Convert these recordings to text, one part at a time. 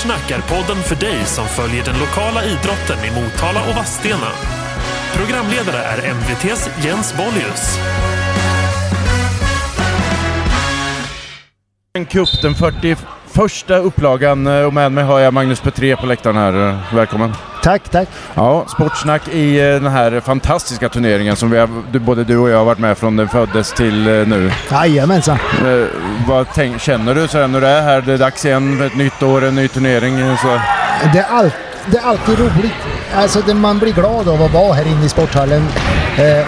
Sportsnack är podden för dig som följer den lokala idrotten i Motala och Vadstena. Programledare är MVTs Jens Bollius. En cup, den 40 41 upplagan eh, och med mig har jag Magnus Petré på läktaren här. Välkommen! Tack, tack. Ja, sportsnack i eh, den här fantastiska turneringen som vi har, både du och jag har varit med från den föddes till eh, nu. Jajamensan. Vad tänk, känner du så när du är här? Det är dags igen för ett nytt år, en ny turnering. Så. Det är, all, det är alltid roligt. Alltså det, man blir glad av att vara här inne i sporthallen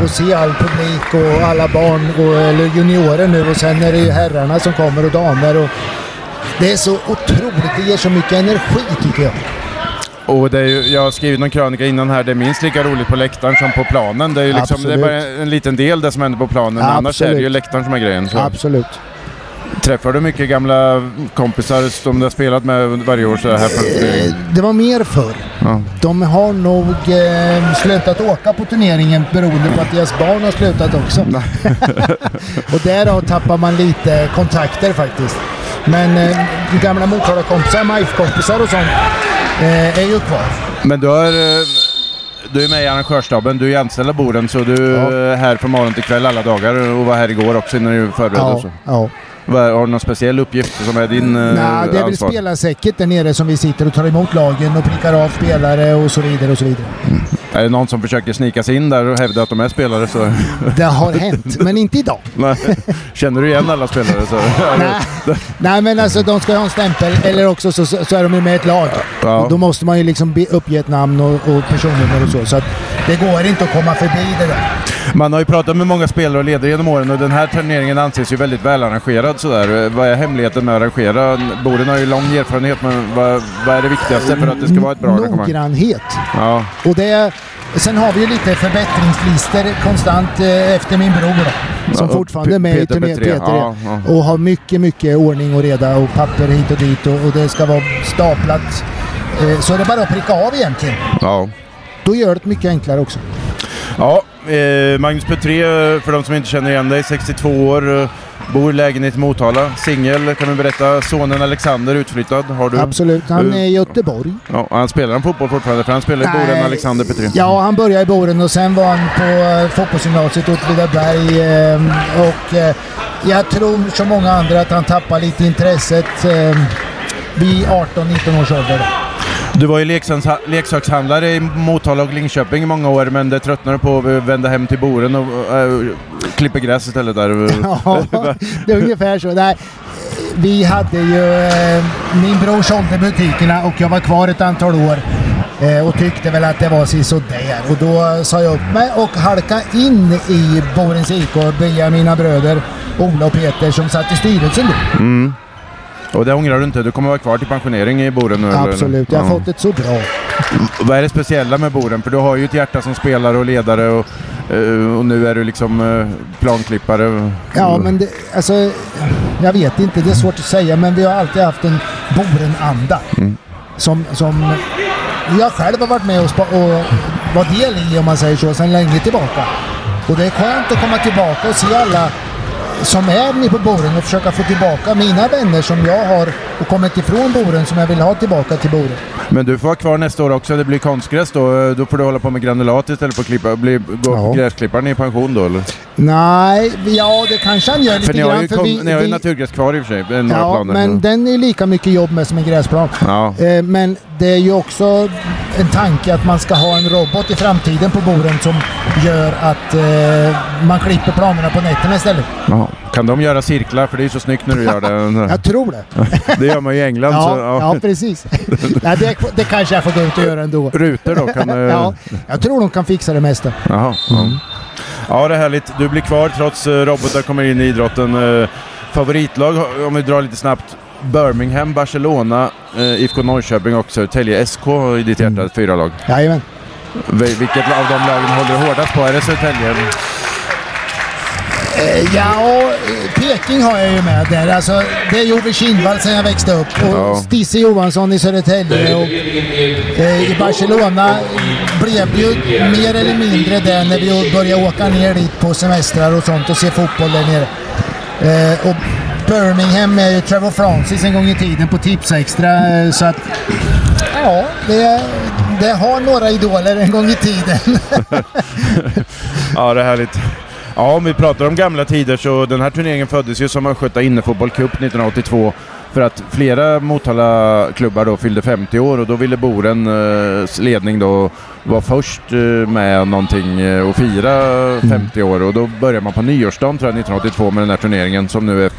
och se all publik och alla barn och eller juniorer nu och sen är det ju herrarna som kommer och damer. Och det är så otroligt, det ger så mycket energi tycker jag. Och det är ju, jag har skrivit någon krönika innan här, det är minst lika roligt på läktaren som på planen. Det är ju liksom, det är bara en liten del det som händer på planen, men annars är det ju Absolut. läktaren som är grejen. Så. Absolut. Träffar du mycket gamla kompisar som du har spelat med varje år så här på Eh? Det var mer förr. Ja. De har nog eh, slutat åka på turneringen beroende på att deras barn har slutat också. och därav tappar man lite kontakter faktiskt. Men eh, gamla Motala-kompisar, MIF-kompisar och sånt eh, är ju kvar. Men du har... eh, Du är med i arrangörsstaben, du är anställd av Boden så du Ja. är här från morgon till kväll alla dagar och var här igår också innan du förberedde Ja, ja. Har du någon speciell uppgift som är din eh, Nej, det är väl ansvar? spelarsäcket där nere som vi sitter och tar emot lagen och prickar av spelare och så vidare och så vidare. Är det någon som försöker snika sig in där och hävda att de är spelare så... Det har hänt, men inte idag. Nej. Känner du igen alla spelare så... Nej. Nej men alltså de ska ha en stämpel eller också så, så är de ju med i ett lag. Ja. Och då måste man ju liksom uppge ett namn och, och personnummer och så. Så att det går inte att komma förbi det där. Man har ju pratat med många spelare och ledare genom åren och den här turneringen anses ju väldigt välarrangerad sådär. Vad är hemligheten med att arrangera? Boden har ju lång erfarenhet men vad, vad är det viktigaste för att det ska vara ett bra arrangemang? Noggrannhet. Ja. Och det, sen har vi ju lite förbättringslistor konstant eh, efter min bror då, som Ja, fortfarande är med i Peter turneringen. Petré. Peter, Ja, ja. Och har mycket, mycket ordning och reda och papper hit och dit och, och det ska vara staplat. Eh, så är det bara att pricka av egentligen. ja. Då gör det mycket enklare också. Ja, eh, Magnus Petré, för de som inte känner igen dig, 62 år, bor i lägenhet i Motala, singel kan du berätta. Sonen Alexander utflyttad, har du? Absolut. Han Du- är i Göteborg. Ja, han spelar han fotboll fortfarande? För han spelar i Boden, Nej. Alexander Petré. Ja, han började i Boden och sen var han på eh, fotbollsgymnasiet Åtvidaberg. Eh, och eh, jag tror som många andra att han tappar lite intresset vid 18-19 års ålder. Du var ju leksaks- leksakshandlare i Motala och Linköping i många år, men det tröttnade på att vända hem till Boden och klippa gräs istället där. Ja, det är ungefär så. Nej, vi hade ju... Eh, min bror sålde butikerna och jag var kvar ett antal år. Eh, och tyckte väl att det var sådär. Och då sa jag upp mig och halkade in i Borens IK via mina bröder Ola och Peter som satt i styrelsen då. Och det ångrar du inte? Du kommer vara kvar till pensionering i Boden nu? eller? Absolut, jag har Ja. fått ett så bra. Vad är det speciella med Boden? För du har ju ett hjärta som spelare och ledare och, och nu är du liksom eh, planklippare. Ja, men det, alltså, jag vet inte, det är svårt att säga, men vi har alltid haft en Boren-anda. Som, som jag själv har varit med och, och var del i, om man säger så, sedan länge tillbaka. Och det är skönt att komma tillbaka och se alla som är nere på Boren och försöka få tillbaka mina vänner som jag har och kommit ifrån Boren som jag vill ha tillbaka till Boren. Men du får vara kvar nästa år också. Det blir konstgräs då. Då får du hålla på med granulat istället för att klippa. Bli, gå Ja. gräsklipparen i pension då eller? Nej, ja det kanske han gör lite För ni har grann. ju, kom, vi- ni har ju vi- naturgräs kvar i och för sig. Ja, planer. men den är lika mycket jobb med som en gräsplan. Ja. Eh, Men det är ju också en tanke att man ska ha en robot i framtiden på Boren som gör att eh, man klipper planerna på nätterna istället. Ja. Kan de göra cirklar? För det är ju så snyggt när du gör det. Jag tror det. det gör man ju i England. Ja, så, ja precis. Nej, det, det kanske jag får gå ut och göra ändå. Rutor då? Kan, eh, Ja, jag tror de kan fixa det mesta. Jaha, ja. ja, det är härligt. Du blir kvar trots uh, robotar kommer in i idrotten. Eh, favoritlag, om vi drar lite snabbt. Birmingham, Barcelona, IFK Norrköping och Södertälje SK i ditt hjärta. Fyra lag. Jajamän. Vi- Vilket av de lagen håller du hårdast på? Är det Södertälje? Eh, Ja, eh, Peking har jag ju med där. Alltså, det är Jove Kindvall sedan jag växte upp. Och Ja. Stisse Johansson i Södertälje. Och, eh, I Barcelona blev det ju mer eller mindre det när vi började åka ner dit på semestrar och sånt och se fotboll där nere. Eh, och Birmingham med ju Trevor Francis en gång i tiden på Tipsextra. eh, Så att... Ja, det, det har några idoler en gång i tiden. Ja, det är härligt. Ja, om vi pratar om gamla tider så den här turneringen föddes ju som Östgöta Innefotboll Cup 1982 för att flera Motala-klubbar då fyllde 50 år och då ville Borens eh, ledning då vara först eh, med någonting eh, och fira 50 år. Och då började man på nyårsdagen tror jag 1982 med den här turneringen som nu är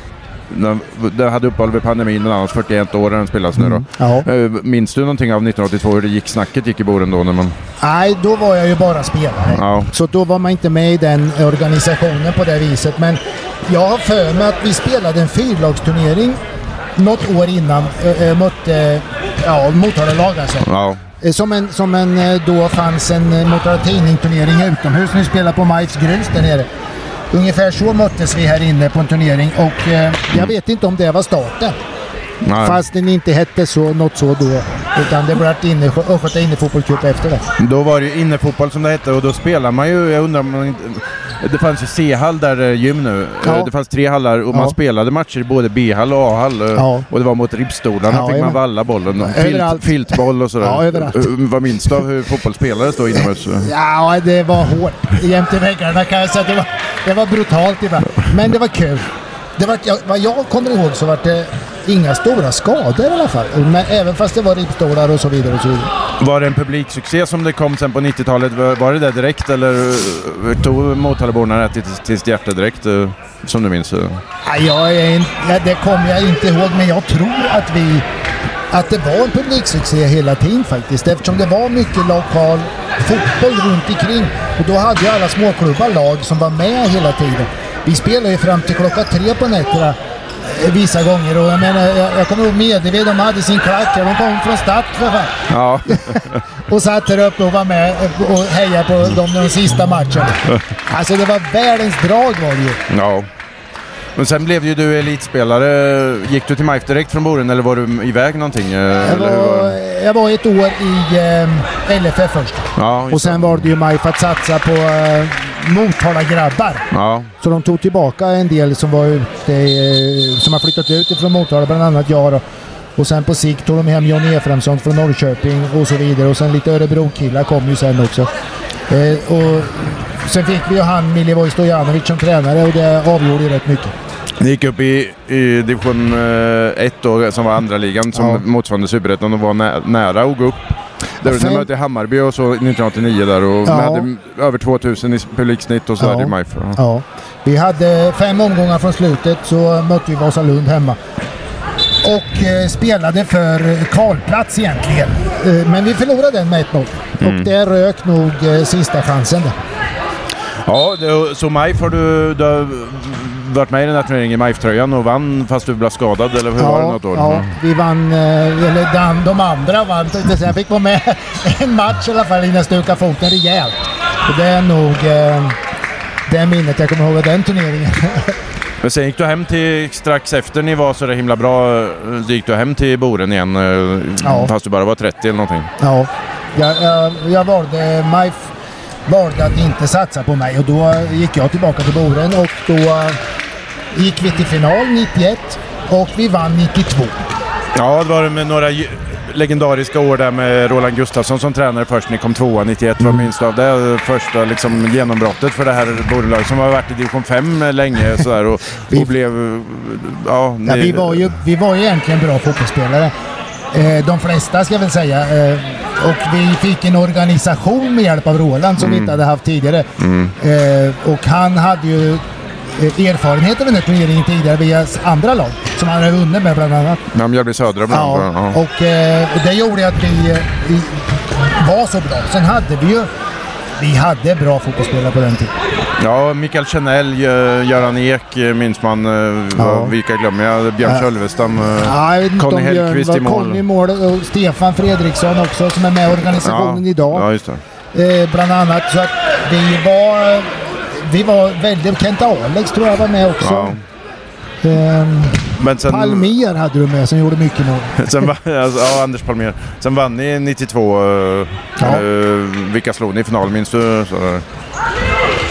den- den hade uppehåll vid pandemin, men annars 41 år har den spelats nu då. Ja. Eh, Minns du någonting av 1982 hur det gick, snacket gick i Boren då? När man, Nej, då var jag ju bara spelare. ja. Så då var man inte med i den organisationen på det viset. Men jag har för mig att vi spelade en fyrlagsturnering något år innan. Äh, mötte ja, Motala-lag alltså. Ja. Eh, Som en, som en, eh, då fanns en eh, Motala Tidning-turnering utomhus. Nu spelar på Majs Grus där nere. Ungefär så möttes vi här inne på en turnering och eh, jag vet inte om det var starten. Nej. Fast den inte hette så, något så då. Utan det blev inne, Östgöta innefotbollscup efter det. Då var det ju innefotboll som det hette och då spelar man ju, jag undrar om man inte... Det fanns ju C-hall där är gym nu. Ja. Eh, Det fanns tre hallar och Ja. man spelade matcher i både B-hall och A-hall. eh, Ja. Och det var mot ribbstolarna Ja, fick man valla bollen. Filt, filtboll och sådär. Ja, överallt. Eh, Vad minns du av hur fotboll spelades då inomhus? Ja, det var hårt jämte väggarna kan jag säga. Det var, det var brutalt ibland. Men det var kul. Det var, vad jag kommer ihåg så var det inga stora skador i alla fall. Men även fast det var ribbstolar och så vidare. Och så vidare. Var det en publiksuccé som det kom sen på 90-talet? Var det där direkt eller eh, tog Motalaborna det till, till sitt hjärta direkt? eh, Som du minns? eh? Ja, jag är det kommer jag inte ihåg, men jag tror att vi att det var en publiksuccé hela tiden faktiskt. Eftersom det var mycket lokal fotboll runt omkring. Och då hade ju alla småklubbar lag som var med hela tiden. Vi spelade ju fram till klockan tre på nätterna eh, vissa gånger. Och jag menar, jag, jag kommer ihåg Medeved, de hade sin klack. De kom från start för fan. Ja. Och satt där uppe och var med och hejade på dem de sista matcherna. Alltså det var världens drag var det ju. ja. Men sen blev ju du elitspelare. Gick du till MIF direkt från Boren eller var du iväg någonting? eh, Jag var, jag var ett år i eh, LFF först. Ja, Och sen det. var det ju MIF att satsa på eh, Motala-grabbar. Ja, Så de tog tillbaka en del som var ute, eh, som har flyttat ut ifrån Motala, bland annat jag då. Och sen på sikt tog de hem Johnny Efraimsson från Norrköping och så vidare. Och sen lite Örebro-killar kom ju sen också. Eh, och sen fick vi ju han Milivoj Stojanovic som tränare och det avgjorde ju rätt mycket. Ni gick upp i, i division 1 då, som var andra ligan som Ja. motsvarande superettan och var nä, nära att gå upp. Där Ja, fem- mötte Hammarby och så 1989 där och Ja. hade över 2000 i publiksnitt och så Ja. i MIF. Ja. Ja. Vi hade fem omgångar från slutet så mötte vi Vasalund hemma. Och eh, spelade för kvalplats egentligen. Eh, men vi förlorade den med 1-0. Mm. Och det rök nog eh, sista chansen där. Ja, det, så MIF har du, du varit med i den här turneringen i MIF-tröjan och vann fast du blev skadad eller hur var det något år? ja, vi vann, eh, eller den, de andra vann. Så jag fick vara med en match i alla fall innan jag stukade foten rejält. Och det är nog eh, det minnet jag kommer ihåg av den turneringen. Men sen gick du hem till, strax efter ni var så där himla bra, eh, gick du hem till Boren igen Ja. fast du bara var 30 eller någonting. Ja, jag, jag, jag valde, MIF valde att inte satsa på mig och då gick jag tillbaka till Boren och då gick vi till final 91 och vi vann 92. Ja, det var med några legendariska år där med Roland Gustafsson som tränare först. Ni kom tvåa 91. Vad minns du av det första liksom, genombrottet för det här Borelaget som har varit i division 5 länge sådär, och, Vi- och blev... Ja, ni, Ja, vi, var ju, vi var ju egentligen bra fotbollsspelare. Eh, de flesta ska jag väl säga. Eh, och vi fick en organisation med hjälp av Roland som vi inte hade haft tidigare. Eh, och han hade ju erfarenhet av den här turneringen tidigare via andra lag som han hade vunnit med bland annat. Ja, Mjölby Södra bland Ja, annat. Ja. och eh, det gjorde att vi, eh, vi var så bra. Sen hade vi ju vi hade bra fotbollsspelare på den tiden. ja, Mikael Chanel, Gö- Göran Ek eh, minns man. eh, Ja. Vilka glömmer jag? Björn Ja. Sölvestam. eh, Ja, jag Conny Hellqvist i mål. Conny i mål och Stefan Fredriksson också som är med i organisationen idag. Ja, just det. Eh, bland annat. Så att vi var, vi var väldigt... Kent Alex tror jag var med också. Ja. Ehm, Men sen, Palmer hade du med som gjorde mycket mål. sen alltså, ja, Anders Palmér. Sen vann ni 92. eh, Ja. eh, vilka slog ni i final? Minns du? Så?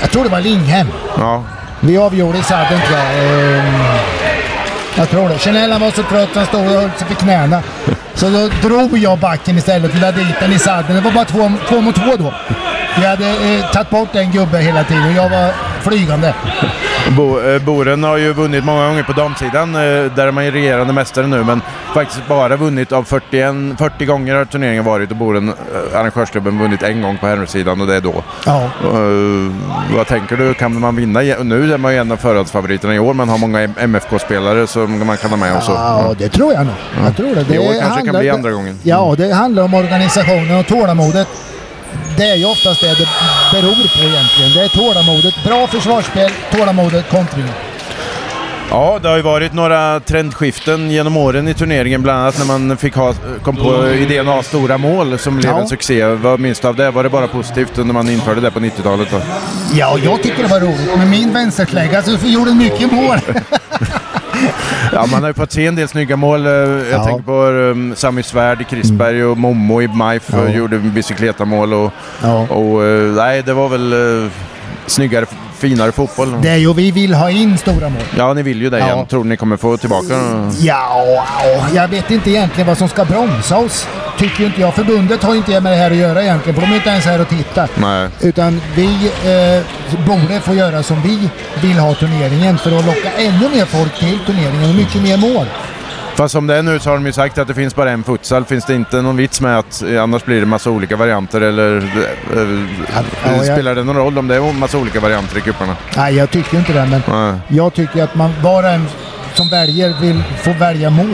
Jag tror det var Linghem. ja. Vi avgjorde i sadden tror jag. Ehm, Jag tror det. Chanel var så trött han stod och höll sig för knäna. Så då drog jag backen istället och lade dit den i sadden. Det var bara två, två mot två då. Vi hade eh, tagit bort en gubbe hela tiden och jag var flygande. Bo, eh, Boren har ju vunnit många gånger på damsidan. Eh, där är man ju regerande mästare nu, men faktiskt bara vunnit av 41, 40 gånger har turneringen varit och Boren, eh, arrangörsklubben, vunnit en gång på herrsidan och det är då. Ja. Eh, vad tänker du, kan man vinna? Nu är man ju en av förhandsfavoriterna i år, men har många MFK-spelare som man kan ha med och så. Ja, det tror jag nog. Jag tror det. det I år kanske handlar- kan bli andra gången. Ja, det handlar om organisationen och tålamodet. Det är ju oftast det det beror på egentligen. Det är tålamodet. Bra försvarsspel, tålamodet, kontringen. Ja, det har ju varit några trendskiften genom åren i turneringen, bland annat när man fick ha, kom på idén att ha stora mål som blev Ja. en succé. Vad minns du av det? Var det bara positivt när man införde det på 90-talet? Då? Ja, jag tycker det var roligt. Med min vänsterklägga så gjorde den mycket mål. Ja, man har ju fått se en del snygga mål. Eh, Jag Ja. tänker på um, Sami Svärd i Krisberg och Momo i MIF Ja. gjorde bicicletamål. Och, Ja. och, eh, nej, det var väl uh, snyggare, finare fotboll. Det är ju, vi vill ha in stora mål. Ja, ni vill ju det Ja. igen. Tror ni kommer få tillbaka? Ja, ja, jag vet inte egentligen vad som ska bromsa oss. Tycker inte jag. Förbundet har inte med det här att göra egentligen, för de är inte ens här och tittar. Nej. Utan vi eh, borde få göra som vi vill ha turneringen för att locka ännu mer folk till turneringen och mycket mer mål. Fast som det är nu så har de ju sagt att det finns bara en futsal. Finns det inte någon vits med att eh, annars blir det massa olika varianter eller eh, ja, jag- spelar det någon roll om det är massa olika varianter i cuperna? Nej, jag tycker inte det, men Nej. jag tycker att man var och en som väljer vill få välja mål.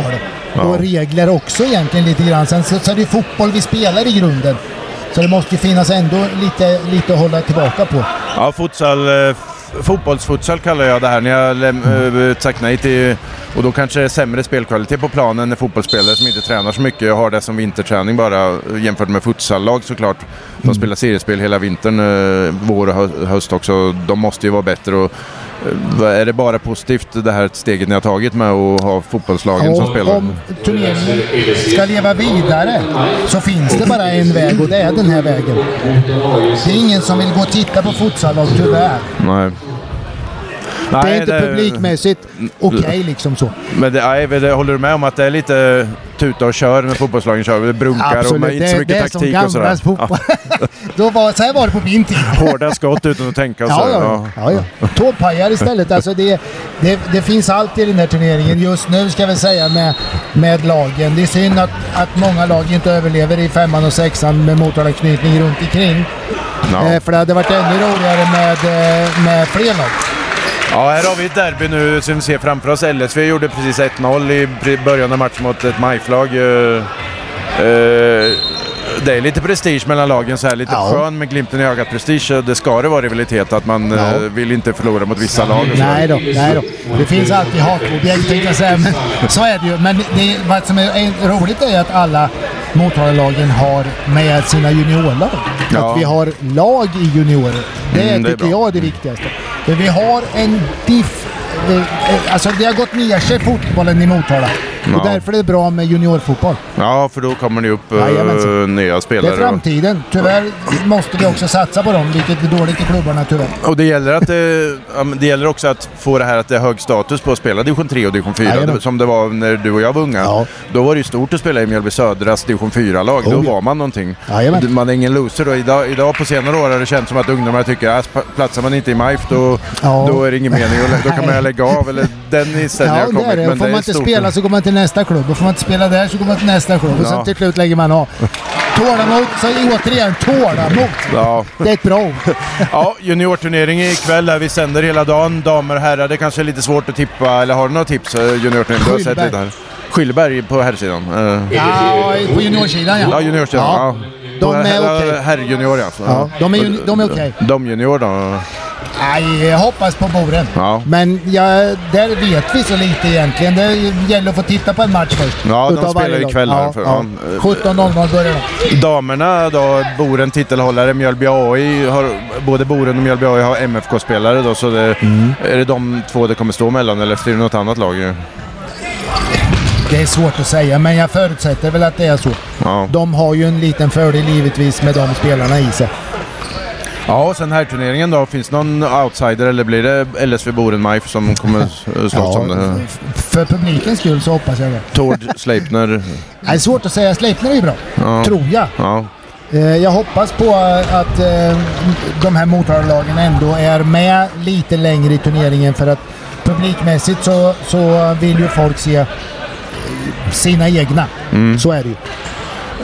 Ja. Och regler också egentligen lite grann. Sen så, så är det ju fotboll vi spelar i grunden. Så det måste ju finnas ändå lite, lite att hålla tillbaka på. Ja, futsal, eh, fotbollsfutsal kallar jag det här. När jag läm- eh, sagt nej till... Och då kanske det är sämre spelkvalitet på planen när fotbollsspelare som inte tränar så mycket har det som vinterträning bara eh, jämfört med futsallag såklart. De spelar seriespel hela vintern, eh, vår och hö- höst också. De måste ju vara bättre. Och, eh, är det bara positivt det här steget ni har tagit med att ha fotbollslagen som Och spelar? om turneringen ska leva vidare så finns det bara en väg och det är den här vägen. Det är ingen som vill gå och titta på futsallag tyvärr. Nej. Det är Nej, inte publikmässigt okej liksom så. Men det, nej, det, håller du med om att det är lite tuta och kör när fotbollslagen kör? Det brunkar och man, inte så det, mycket det är som taktik och sådär. gamlas fotboll. Då var, så här var det på min tid. Hårda skott utan att tänka och så. Ja, ja, ja. ja, ja. Tåpajar istället. Alltså det, det, det finns allt i den här turneringen just nu ska vi säga med, med lagen. Det är synd att, att många lag inte överlever i femman och sexan med Motala-knytning runt omkring. Ja. Eh, för det hade varit ännu roligare med, eh, med fler lag. Ja, här har vi ett derby nu som vi ser framför oss. LSV gjorde precis 1-0 i början av matchen mot ett MIF-lag. Eh, eh, det är lite prestige mellan lagen så här. Lite Ja. skön med glimten i ögat prestige. Det ska det vara rivalitet att man Ja. eh, vill inte förlora mot vissa lag. Nej då, nej då. Det finns alltid hatobjekt tänkte jag säga, men så är det ju. Men det, vad som är roligt är att alla Motalalagen har med sina juniorlag. Ja. Att vi har lag i juniorer. Det, Mm, det är tycker bra. jag är det viktigaste. Vi har en diff... Eh, alltså det har gått ner sig fotbollen i Motala. Och Ja. därför är det bra med juniorfotboll. Ja, för då kommer det upp eh, Jajamensan. nya Det spelare. är framtiden. Tyvärr måste vi också satsa på dem, vilket är dåligt i klubbarna tyvärr. Och det gäller, att det, men det gäller också att få det här att det är hög status på att spela division 3 och division 4. Jajamän. Som det var när du och jag var unga. Ja. Då var det ju stort att spela i Mjölby Södras division 4-lag. Oh, då var man någonting. Jajamän. Man är ingen loser. Och idag, idag på senare år har det känts som att ungdomar tycker att platsar man inte i MIF då, Ja. då är det ingen mening. Då kan man lägga av. Eller den inställningen Ja, har det är kommit. det. Men får det man är inte stort. spela så går man till nästa klubb. Och får man inte spela där så går man till nästa klubb. Och sen Ja. till slut lägger man av. Tålamod, så återigen tålamod. Ja. Det är ett bra ord. Ja, juniorturnering ikväll där vi sänder hela dagen. Damer och herrar, det kanske är lite svårt att tippa. Eller har du några tips? Juniorturnering? Du har sett lite här. Skylberg på herrsidan. Eh, Ja, på juniorsidan ja. Ja, juniorsidan. Ja. De är okej. Herrjunior alltså. Ja, de är ju- de är okej. De junior då? Nej, jag hoppas på Boren. Ja. Men ja, där vet vi så lite egentligen. Det gäller att få titta på en match först. Ja, de Utav spelar varje lag. ikväll här för- ja. ja. 17.00 börjar de. Damerna då, Boren titelhållare, Mjölby AI. Har, både Boren och Mjölby AI har MFK-spelare då, så det, Mm. är det de två det kommer stå mellan eller är det något annat lag? Det är svårt att säga, men jag förutsätter väl att det är så. Ja. De har ju en liten fördel givetvis med de spelarna i sig. Ja, och sen här turneringen då. Finns det någon outsider eller blir det LSV Boren-Majf som kommer slåss Ja, om det? För publikens skull så hoppas jag det. Tord Sleipner? Det är svårt att säga. Sleipner är ju bra. Ja. Tror jag. Ja. Eh, Jag hoppas på att eh, de här Motaralagen ändå är med lite längre i turneringen för att publikmässigt så, så vill ju folk se eh, sina egna. Mm. Så är det ju.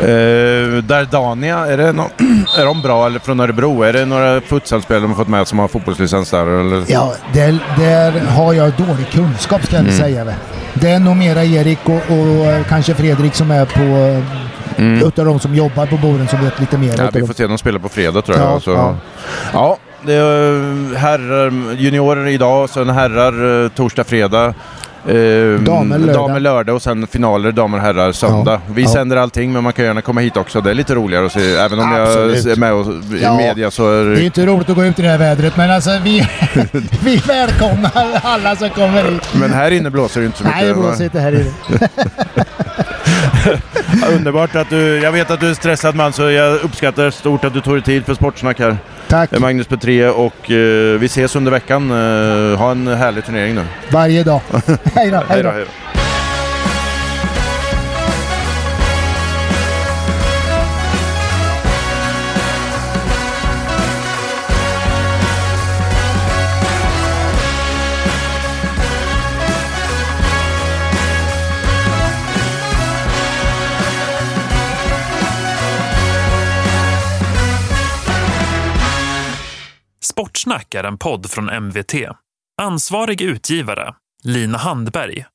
Eh, Dardania, är, det nå- är de bra eller från Örebro? Är det några futsalspelare de har fått med som har fotbollslicens där? Eller? Ja, där, där har jag dålig kunskap ska jag Mm. säga. Det är nog mera Erik och, och eh, kanske Fredrik som är på Mm. utav de som jobbar på Boren som vet lite mer. Ja, vi får se dem spela på fredag tror jag. Ja, så. ja. ja. det är herrar, juniorer idag, sen herrar eh, torsdag, fredag. Eh, Damer lördag. damer lördag och sen finaler damer och herrar söndag. Ja, Vi ja. sänder allting men man kan gärna komma hit också. Det är lite roligare att se. Även om Absolut. jag är med och, i Ja. media så är Det är inte roligt att gå ut i det här vädret men alltså vi, vi välkomnar alla som kommer hit. Men här inne blåser det inte så mycket. Nej, det blåser inte här inne. Underbart att du, jag vet att du är stressad man så jag uppskattar stort att du tog dig tid för Sportsnack här. Tack. Eh, Magnus Petré och eh, vi ses under veckan. Eh, ha en härlig turnering nu. Varje dag. hej då. Hej då. hej då. Sportsnack är en podd från MVT. Ansvarig utgivare, Lina Handberg.